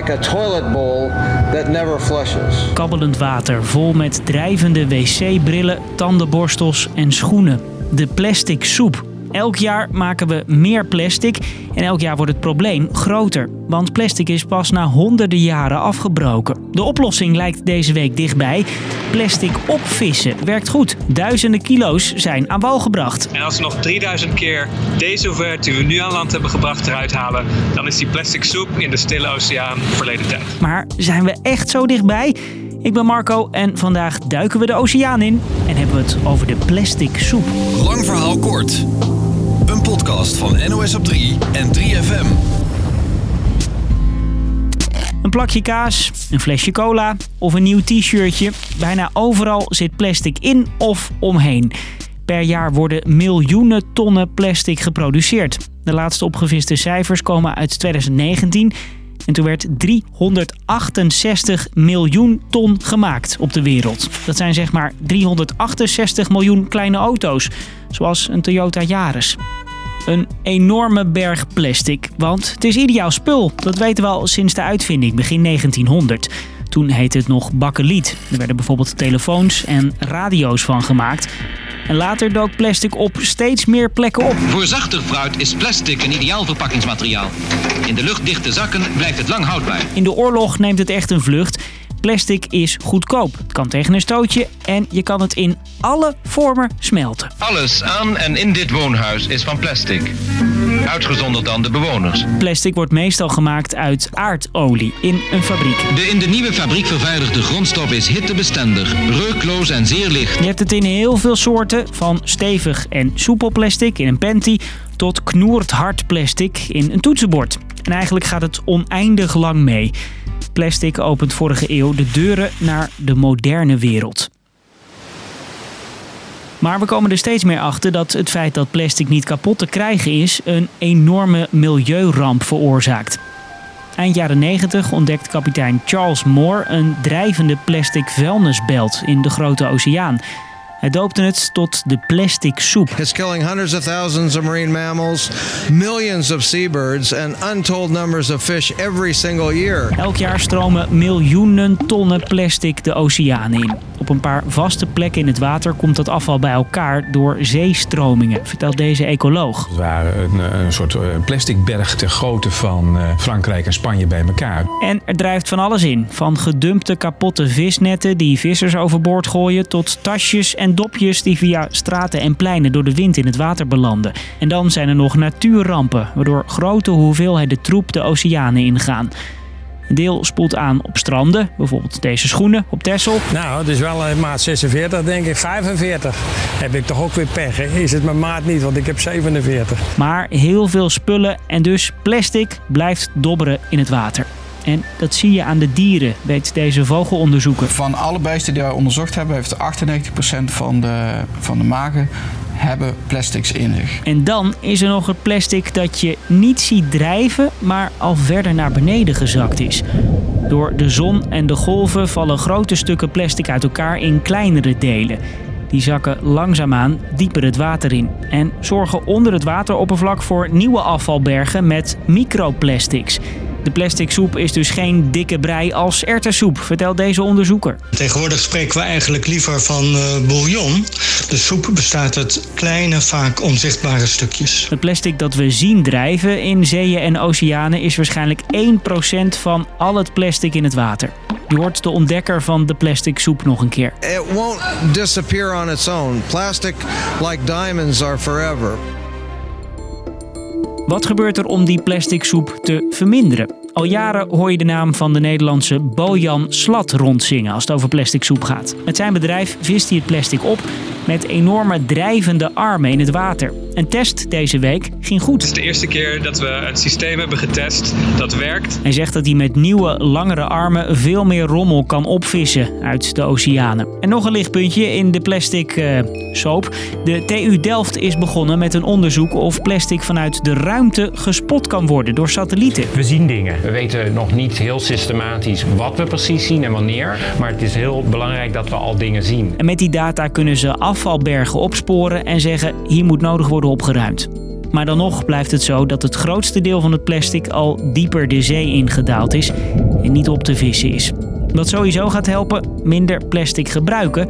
like a toilet bowl that never flushes. Kabbelend water vol met drijvende wc-brillen, tandenborstels en schoenen. De plastic soep. Elk jaar maken we meer plastic en elk jaar wordt het probleem groter. Want plastic is pas na honderden jaren afgebroken. De oplossing lijkt deze week dichtbij. Plastic opvissen werkt goed. Duizenden kilo's zijn aan wal gebracht. En als we nog 3000 keer deze hoeveelheid die we nu aan land hebben gebracht eruit halen, dan is die plastic soep in de Stille Oceaan verleden tijd. Maar zijn we echt zo dichtbij? Ik ben Marco en vandaag duiken we de oceaan in en hebben we het over de plastic soep. Lang verhaal kort. Een podcast van NOS op 3 en 3FM. Een plakje kaas, een flesje cola of een nieuw t-shirtje. Bijna overal zit plastic in of omheen. Per jaar worden miljoenen tonnen plastic geproduceerd. De laatste opgeviste cijfers komen uit 2019. En toen werd 368 miljoen ton gemaakt op de wereld. Dat zijn zeg maar 368 miljoen kleine auto's, zoals een Toyota Yaris. Een enorme berg plastic, want het is ideaal spul. Dat weten we al sinds de uitvinding begin 1900. Toen heette het nog bakkeliet. Er werden bijvoorbeeld telefoons en radio's van gemaakt. En later dook plastic op steeds meer plekken op. Voor zachter fruit is plastic een ideaal verpakkingsmateriaal. In de luchtdichte zakken blijft het lang houdbaar. In de oorlog neemt het echt een vlucht. Plastic is goedkoop. Het kan tegen een stootje en je kan het in alle vormen smelten. Alles aan en in dit woonhuis is van plastic. Uitgezonderd dan de bewoners. Plastic wordt meestal gemaakt uit aardolie in een fabriek. De in de nieuwe fabriek vervaardigde grondstof is hittebestendig, reukloos en zeer licht. Je hebt het in heel veel soorten, van stevig en soepel plastic in een panty tot knoerd hard plastic in een toetsenbord. En eigenlijk gaat het oneindig lang mee. Plastic opent vorige eeuw de deuren naar de moderne wereld. Maar we komen er steeds meer achter dat het feit dat plastic niet kapot te krijgen is, een enorme milieuramp veroorzaakt. Eind jaren 90 ontdekt kapitein Charles Moore een drijvende plastic vuilnisbelt in de Grote Oceaan. Hij doopte het tot de plastic soep. It's killing hundreds of thousands of marine mammals, millions of seabirds, and untold numbers of fish every single year. Elk jaar stromen miljoenen tonnen plastic de oceaan in. Op een paar vaste plekken in het water komt dat afval bij elkaar door zeestromingen, vertelt deze ecoloog. Het waren een, een soort eh, plasticberg ter grootte van eh, Frankrijk en Spanje bij elkaar. En er drijft van alles in. Van gedumpte kapotte visnetten die vissers overboord gooien... tot tasjes en dopjes die via straten en pleinen door de wind in het water belanden. En dan zijn er nog natuurrampen... waardoor grote hoeveelheden troep de oceanen ingaan. Een deel spoelt aan op stranden, bijvoorbeeld deze schoenen op Texel. Nou, het is wel een maat 46, denk ik. 45. Heb ik toch ook weer pech. Hè? Is het mijn maat niet, want ik heb 47. Maar heel veel spullen en dus plastic blijft dobberen in het water. En dat zie je aan de dieren, weet deze vogelonderzoeker. Van alle beesten die wij onderzocht hebben, heeft 98% van de, van de magen hebben plastics in zich. En dan is er nog het plastic dat je niet ziet drijven, maar al verder naar beneden gezakt is. Door de zon en de golven vallen grote stukken plastic uit elkaar in kleinere delen. Die zakken langzaamaan dieper het water in en zorgen onder het wateroppervlak voor nieuwe afvalbergen met microplastics. De plastic soep is dus geen dikke brei als erwtensoep, vertelt deze onderzoeker. Tegenwoordig spreken we eigenlijk liever van uh, bouillon. De soep bestaat uit kleine, vaak onzichtbare stukjes. Het plastic dat we zien drijven in zeeën en oceanen is waarschijnlijk 1% van al het plastic in het water. Je hoort de ontdekker van de plastic soep nog een keer. It won't disappear on its own. Plastic, like diamonds, are forever. Wat gebeurt er om die plastic soep te verminderen? Al jaren hoor je de naam van de Nederlandse Bojan Slat rondzingen als het over plastic soep gaat. Met zijn bedrijf vist hij het plastic op met enorme drijvende armen in het water. Een test deze week ging goed. Het is de eerste keer dat we een systeem hebben getest dat werkt. Hij zegt dat hij met nieuwe, langere armen veel meer rommel kan opvissen uit de oceanen. En nog een lichtpuntje in de plastic uh, soap. De TU Delft is begonnen met een onderzoek of plastic vanuit de ruimte gespot kan worden door satellieten. We zien dingen. We weten nog niet heel systematisch wat we precies zien en wanneer. Maar het is heel belangrijk dat we al dingen zien. En met die data kunnen ze afvalbergen opsporen en zeggen hier moet nodig worden opgeruimd. Maar dan nog blijft het zo dat het grootste deel van het plastic al dieper de zee ingedaald is en niet op te vissen is. Wat sowieso gaat helpen, minder plastic gebruiken,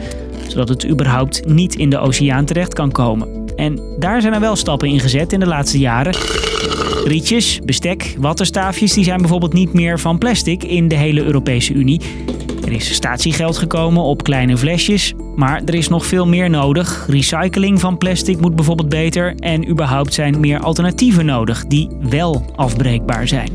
zodat het überhaupt niet in de oceaan terecht kan komen. En daar zijn er wel stappen in gezet in de laatste jaren. Rietjes, bestek, wattenstaafjes die zijn bijvoorbeeld niet meer van plastic in de hele Europese Unie. Er is statiegeld gekomen op kleine flesjes, maar er is nog veel meer nodig. Recycling van plastic moet bijvoorbeeld beter en überhaupt zijn meer alternatieven nodig die wel afbreekbaar zijn.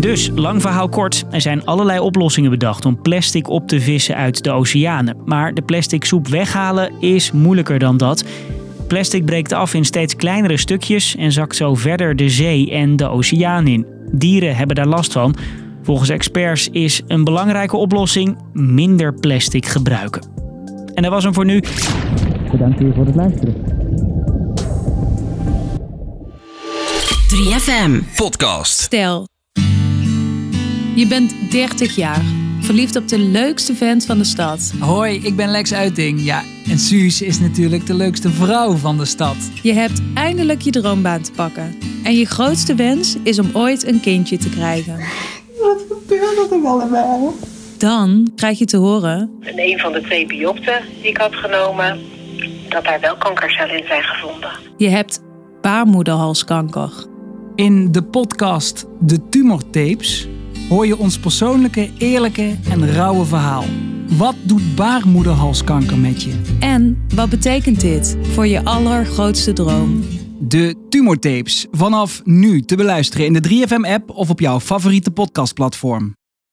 Dus, lang verhaal kort, er zijn allerlei oplossingen bedacht om plastic op te vissen uit de oceanen. Maar de plastic soep weghalen is moeilijker dan dat. Plastic breekt af in steeds kleinere stukjes en zakt zo verder de zee en de oceaan in. Dieren hebben daar last van. Volgens experts is een belangrijke oplossing minder plastic gebruiken. En dat was hem voor nu. Bedankt weer voor het luisteren. 3FM Podcast. Stel, je bent 30 jaar, verliefd op de leukste vent van de stad. Hoi, ik ben Lex Uiting. Ja, en Suus is natuurlijk de leukste vrouw van de stad. Je hebt eindelijk je droombaan te pakken. En je grootste wens is om ooit een kindje te krijgen. Wat gebeurt er allemaal? Dan krijg je te horen... In een van de twee biopten die ik had genomen, dat daar wel kankercellen in zijn gevonden. Je hebt baarmoederhalskanker. In de podcast De Tumortapes hoor je ons persoonlijke, eerlijke en rauwe verhaal. Wat doet baarmoederhalskanker met je? En wat betekent dit voor je allergrootste droom? De Tumortapes vanaf nu te beluisteren in de 3FM-app of op jouw favoriete podcastplatform.